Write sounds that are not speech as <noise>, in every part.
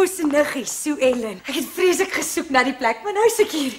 Oupa se niggie, Sue Ellen. Ek het vreeslik gesoek na die plek, maar nou is ek hier.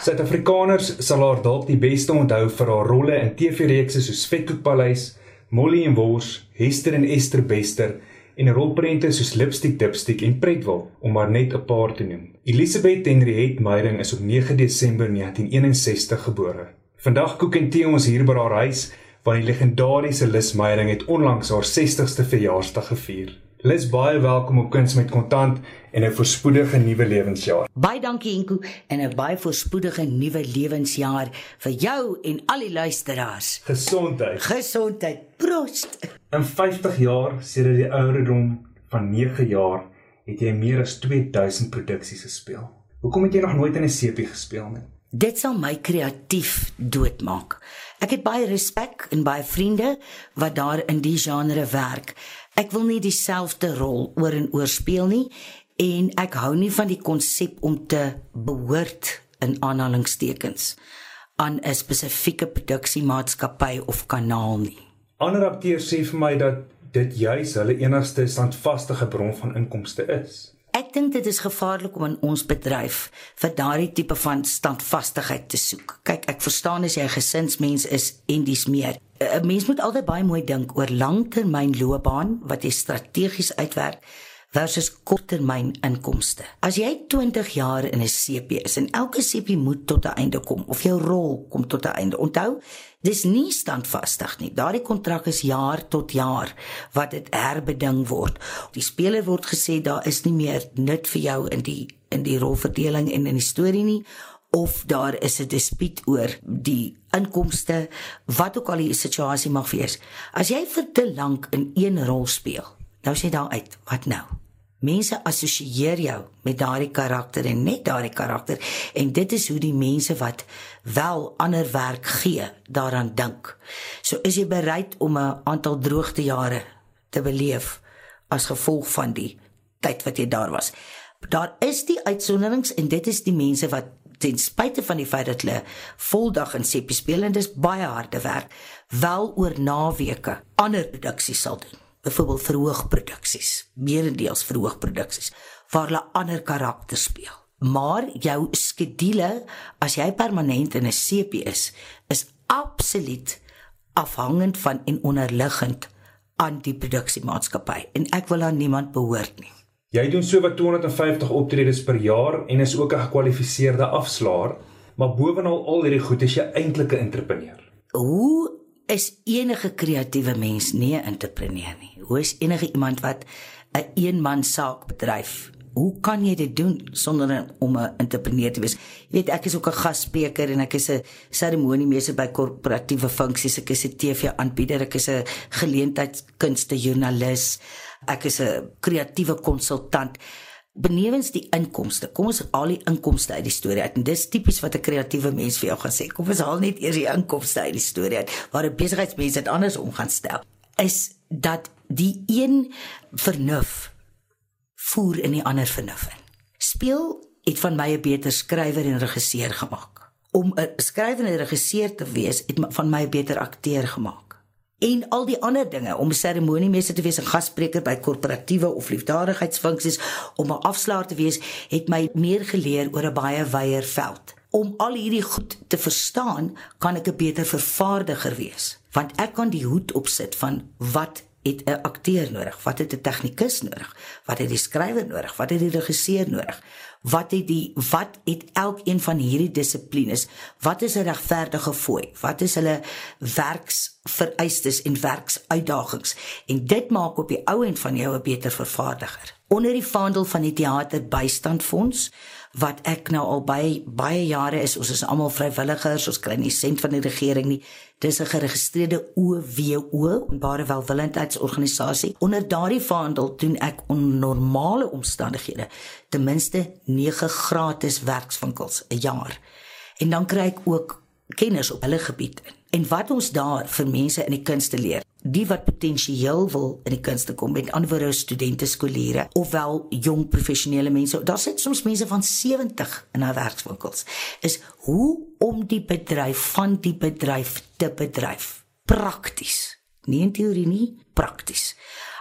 Suid-Afrikaners sal haar dalk die beste onthou vir haar rolle in TV-reekse soos Vetkoekpaleis, Molly en Wors, Hester en Esther Bester en rolprente soos Lipstick Dipstick en Pretwil om maar net 'n paar te noem. Elisabeth Henriette Meyering is op 9 Desember 1961 gebore. Vandag kook en tee ons hier by haar huis want die legendariese Lis Meyering het onlangs haar 60ste verjaarsdag gevier. Lis baie welkom op Kuns met Kontant en 'n voorspoedige nuwe lewensjaar. Baie dankie Enko en 'n baie voorspoedige nuwe lewensjaar vir jou en al die luisteraars. Gesondheid. Gesondheid. Proost. In 50 jaar sedert die ouderdom van 9 jaar het jy meer as 2000 produksies gespeel. Hoekom het jy nog nooit in 'n sepie gespeel nie? Dit sal my kreatief doodmaak. Ek het baie respek en baie vriende wat daar in die genre werk. Ek wil nie dieselfde rol oor en oor speel nie en ek hou nie van die konsep om te behoort in aanhalingstekens aan 'n spesifieke produksiemaatskappy of kanaal nie. Ander akteurs sê vir my dat dit juis hulle enigste standvaste bron van inkomste is. Ek dink dit is gevaarlik om in ons bedryf vir daardie tipe van standvastigheid te soek. Kyk, ek verstaan as jy 'n gesinsmens is en dis meer. 'n Mens moet altyd baie mooi dink oor langtermynloopbaan wat jy strategies uitwerk versus korttermyn inkomste. As jy 20 jaar in 'n CP is en elke CP moet tot 'n einde kom of jou rol kom tot 'n einde. Onthou, dis nie standvastig nie. Daardie kontrak is jaar tot jaar wat dit herbeding word. Die speler word gesê daar is nie meer nut vir jou in die in die rolverdeling en in die storie nie of daar is 'n dispuut oor die inkomste wat ook al die situasie mag wees. As jy vir te lank in een rol speel, nou sê daar uit, wat nou? Mense assosieer jou met daardie karakter en net daardie karakter en dit is hoe die mense wat wel ander werk gee daaraan dink. So is jy bereid om 'n aantal droogtejare te beleef as gevolg van die tyd wat jy daar was. Daar is die uitsonderings en dit is die mense wat ten spyte van die feit dat hulle voldag in sepie speel en dis baie harde werk, wel oor naweke ander produksies sal doen byvoorbeeld verhoogproduksies, meerendeels verhoogproduksies waar hulle ander karakters speel. Maar jou skedule as jy permanent in 'n CP is, is absoluut afhangend van en onderliggend aan die produksiemaatskappy en ek wil aan niemand behoort nie. Jy doen so wat 250 optredes per jaar en is ook 'n gekwalifiseerde afslaer, maar bovenal al hierdie goed is jy eintlik 'n entrepreneur. Hoe is enige kreatiewe mens nie 'n entrepreneur nie? Hoe is enige iemand wat 'n een eenman saak bedryf? Hoe kan jy dit doen sonder om 'n entrepreneur te wees? Jy weet ek is ook 'n gasspreker en ek is 'n seremoniemeester by korporatiewe funksies. Ek is 'n TV-aanbieder, ek is 'n geleentheidskunste joernalis. Ek is 'n kreatiewe konsultant benewens die inkomste. Kom ons haal die inkomste uit die storie uit. En dis tipies wat 'n kreatiewe mens vir jou gaan sê. Kom ons haal net eers die inkomste uit die storie uit. Waar 'n besigheidsmens dit anders om gaan stel. Is dat die een vernuf voer in die ander vernuf in. Speel het van my 'n beter skrywer en regisseur gemaak. Om 'n skrywer en regisseur te wees het van my 'n beter akteur gemaak en al die ander dinge om seremoniemeester te wees en gasspreker by korporatiewe of liefdadigheidsfunksies om 'n afslaer te wees het my meer geleer oor 'n baie wyeer veld. Om al hierdie goed te verstaan kan ek 'n beter vervaardiger wees want ek kan die hoed opsit van wat het 'n akteur nodig wat het 'n tegnikus nodig wat het die skrywer nodig wat het die regisseur nodig wat het die wat het elkeen van hierdie dissiplines wat is 'n regverdige fooi wat is hulle werksvereistes en werksuitdagings. En dit maak op die ou end van jou 'n beter vervaardiger onder die vaandel van die teater bystandfonds wat ek nou al baie baie jare is. Ons is almal vrywilligers ons kry nie sent van die regering nie. Dis 'n geregistreerde OWO openbare welwillendheidsorganisasie onder daardie vaandel doen ek onder normale omstandighede ten minste 9 gratis werkswinkels 'n jaar. En dan kry ek ook kennis op hulle gebied. In en wat ons daar vir mense in die kunste leer die wat potensieel wil in die kunste kom met ander studente skooliere ofwel jong professionele mense daar sit soms mense van 70 in haar werkswinkels is hoe om die bedryf van die bedryf te bedryf prakties nie in teorie nie prakties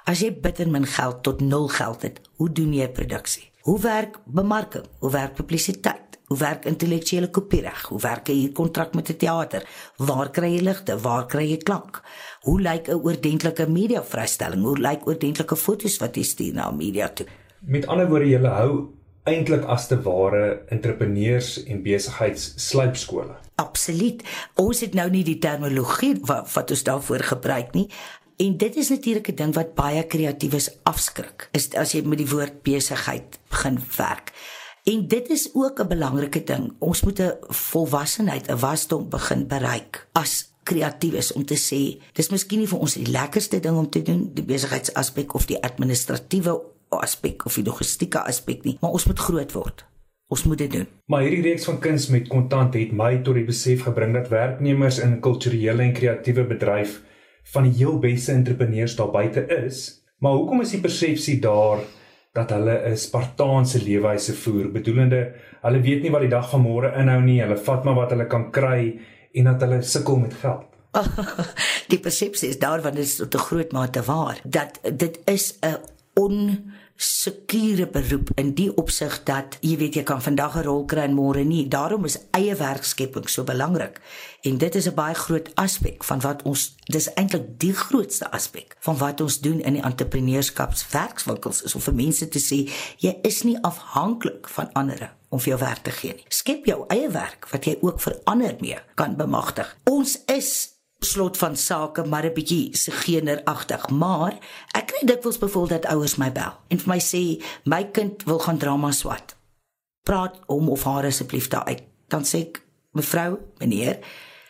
As jy bitter min geld tot nul geld het, hoe doen jy produksie? Hoe werk bemarking? Hoe werk publisiteit? Hoe werk intellektuele kopiereg? Hoe werk 'n hier kontrak met 'n teater? Waar kry jy ligte? Waar kry jy klank? Hoe lyk 'n oordentlike media vrystelling? Hoe lyk oordentlike foto's wat jy stuur na media toe? Met ander woorde, jy hou eintlik as te ware entrepreneurs en besigheids slypskole. Absoluut. Ons het nou nie die terminologie wat, wat ons daarvoor gebruik nie. En dit is natuurlik 'n ding wat baie kreatiewes afskrik. Is as jy met die woord besigheid begin werk. En dit is ook 'n belangrike ding. Ons moet 'n volwassenheid, 'n wasdom begin bereik as kreatiewes om te sê, dis miskien nie vir ons die lekkerste ding om te doen, die besigheidsaspek of die administratiewe aspek of die logistieke aspek nie, maar ons moet groot word. Ons moet dit doen. Maar hierdie reeks van kuns met kontant het my tot die besef gebring dat werknemers in kulturele en kreatiewe bedryf van die heel beste entrepreneurs daar buite is. Maar hoekom is die persepsie daar dat hulle 'n Spartaanse leefwyse voer, bedoelende hulle weet nie wat die dag van môre inhou nie, hulle vat maar wat hulle kan kry en dat hulle sukkel met geld. <laughs> die persepsie is daar want dit is tot 'n groot mate waar dat dit is 'n on sekure beroep in die opsig dat jy weet jy kan vandag 'n rol kry en môre nie. Daarom is eie werkskepping so belangrik. En dit is 'n baie groot aspek van wat ons dis eintlik die grootste aspek van wat ons doen in die entrepreneurskapswerkswinkels is om vir mense te sê jy is nie afhanklik van ander om vir jou werk te gee nie. Skep jou eie werk wat jy ook vir ander mee kan bemagtig. Ons is slot van sake maar 'n bietjie se generagtig, maar ek kry dikwels bevoel dat ouers my bel en vir my sê my kind wil gaan drama swat. Praat hom of haar asseblief daar uit. Dan sê ek, mevrou, meneer,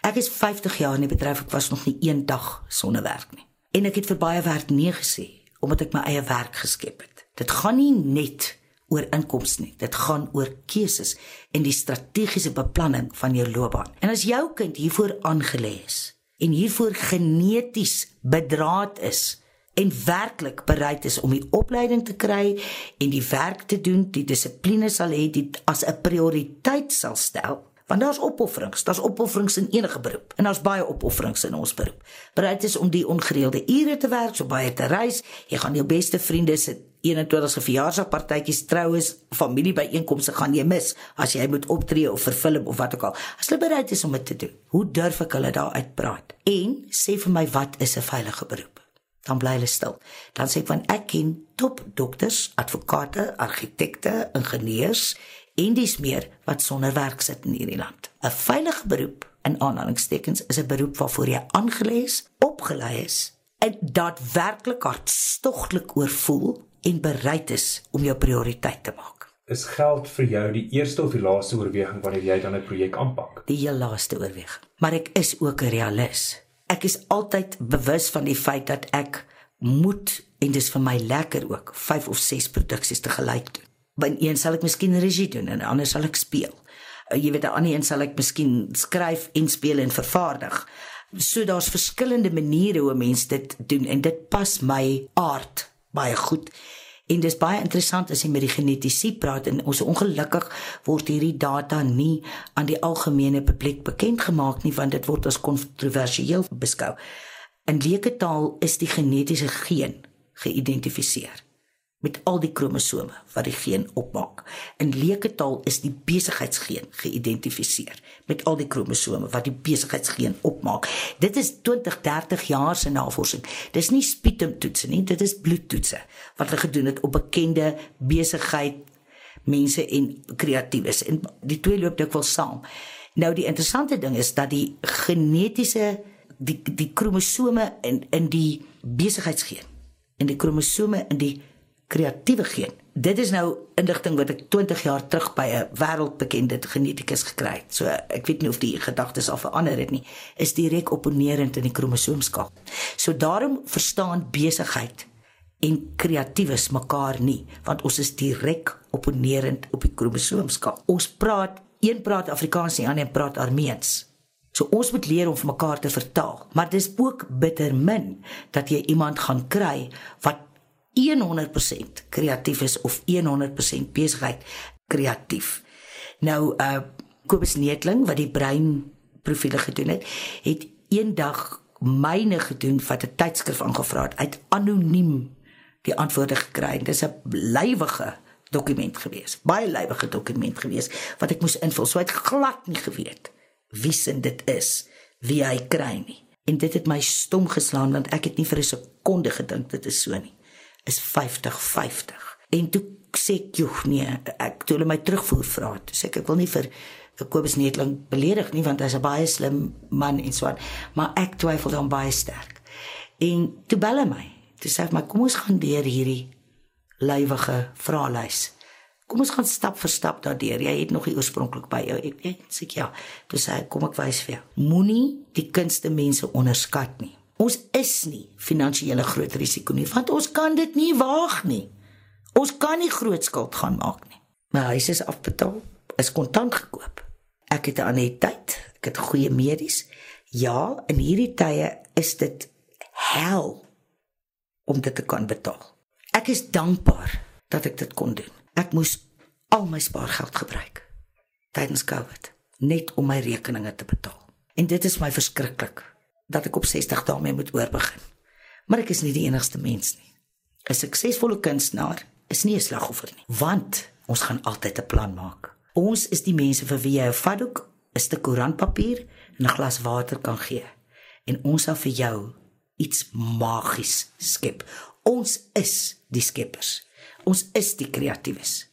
ek is 50 jaar in die bedryf, ek was nog nie een dag sonder werk nie. En ek het vir baie werk nee gesê omdat ek my eie werk geskep het. Dit gaan nie net oor inkomste nie. Dit gaan oor keuses en die strategiese beplanning van jou loopbaan. En as jou kind hiervoor aangelê is, en hiervoor geneties bedraad is en werklik bereid is om die opleiding te kry en die werk te doen, die dissipline sal hê dit as 'n prioriteit sal stel. Want daar's opofferings, daar's opofferings in enige beroep en daar's baie opofferings in ons beroep. Bereid is om die ongereelde ure te werk, so baie te reis, jy gaan jou beste vriende se 21ste verjaarsdagpartytjies, troues, familiebyeenkomste gaan jy mis as jy moet optree of vir film of wat ook al. As hulle bereid is om dit te doen, hoe durf ek hulle daar uitpraat? En sê vir my wat is 'n veilige beroep? Dan bly hulle stil. Dan sê ek van ek ken top dokters, advokate, argitekte, ingenieurs en dis meer wat sonder werk sit in hierdie land. 'n Veilige beroep in aanhalingstekens is 'n beroep waarvoor jy aangelê is, opgelei is daadwerklik hartstogtelik oorvoel en bereid is om jou prioriteit te maak. Is geld vir jou die eerste of die laaste oorweging wanneer jy dan 'n projek aanpak? Die heel laaste oorweging. Maar ek is ook 'n realist. Ek is altyd bewus van die feit dat ek moet en dis vir my lekker ook 5 of 6 produksies te gelyk doen. Want een sal ek miskien regie doen en ander sal ek speel. Uh, jy weet, 'n ander een sal ek miskien skryf en speel en vervaardig. So daar's verskillende maniere hoe mense dit doen en dit pas my aard baie goed. En dis baie interessant as jy met die genetiese praat en ons ongelukkig word hierdie data nie aan die algemene publiek bekend gemaak nie want dit word as kontroversieel beskou. In leuke taal is die genetiese geen geïdentifiseer met al die kromosome wat die geen opmaak. In leuke taal is die besigheidsgeen geïdentifiseer met al die kromosome wat die besigheidsgeen opmaak. Dit is 20, 30 jaar se navorsing. Dis nie spietumtoetse nie, dit is bloedtoetse wat hulle gedoen het op bekende besigheid mense en kreatiewes en die twee loop dikwels saam. Nou die interessante ding is dat die genetiese die die kromosome in in die besigheidsgeen en die kromosome in die kreatiewe geen. Dit is nou indigting wat ek 20 jaar terug by 'n wêreldbekende genetikus gekry het. So ek weet nie of die gedagtes al verander het nie. Is direk opponerend in die kromosoomskaal. So daarom verstaan besigheid en kreatiewes mekaar nie, want ons is direk opponerend op die kromosoomskaal. Ons praat, een praat Afrikaans en die ander praat Armeens. So ons moet leer om vir mekaar te vertaal, maar dis ook bitter min dat jy iemand gaan kry wat 100% kreatief is of 100% besigheid kreatief. Nou uh Kobus Neetling wat die brein profile gedoen het, het eendag myne gedoen wat 'n tydskrif aangevra het uit anoniem die antwoorde gekry. Dis 'n lywige dokument gewees. Baie lywige dokument gewees wat ek moes invul. So ek glad nie geweet wie sin dit is, wie hy kry nie. En dit het my stom geslaan want ek het nie vir 'n sekonde gedink dit is so nie. Is 50-50. En toe sê ek, "Joh, nee, ek toe hulle my terugvoer vra." Sê ek, "Ek wil nie vir Kobus Netling beledig nie want hy's 'n baie slim man en so aan, maar ek twyfel dan baie sterk." En toe bel hy my. Toe sê hy, "Maar kom ons gaan deur hierdie lywige vraelys. Kom ons gaan stap vir stap daardeur. Jy het nog nie oorspronklik by jou. Ek weet seker ja. Toe sê hy, "Kom ek wys vir jou. Moenie die kunste mense onderskat nie. Ons is nie finansiële groot risiko nie, want ons kan dit nie waag nie." Ons kan nie groot skuld gaan maak nie. My huis is afbetaal, is kontant gekoop. Ek het 'n anneteit, ek het goeie medies. Ja, in hierdie tye is dit hel om dit te kan betaal. Ek is dankbaar dat ek dit kon doen. Ek moes al my spaargeld gebruik tydens Covid net om my rekeninge te betaal. En dit is my verskriklik dat ek op 60 daarmee moet oorbegin. Maar ek is nie die enigste mens nie. 'n Suksesvolle kunstenaar is nie 'n slagoffer nie, want ons gaan altyd 'n plan maak. Ons is die mense vir wie jy 'n vatdoek, 'n stuk koerantpapier en 'n glas water kan gee. En ons sal vir jou iets magies skep. Ons is die skeppers. Ons is die kreatiewes.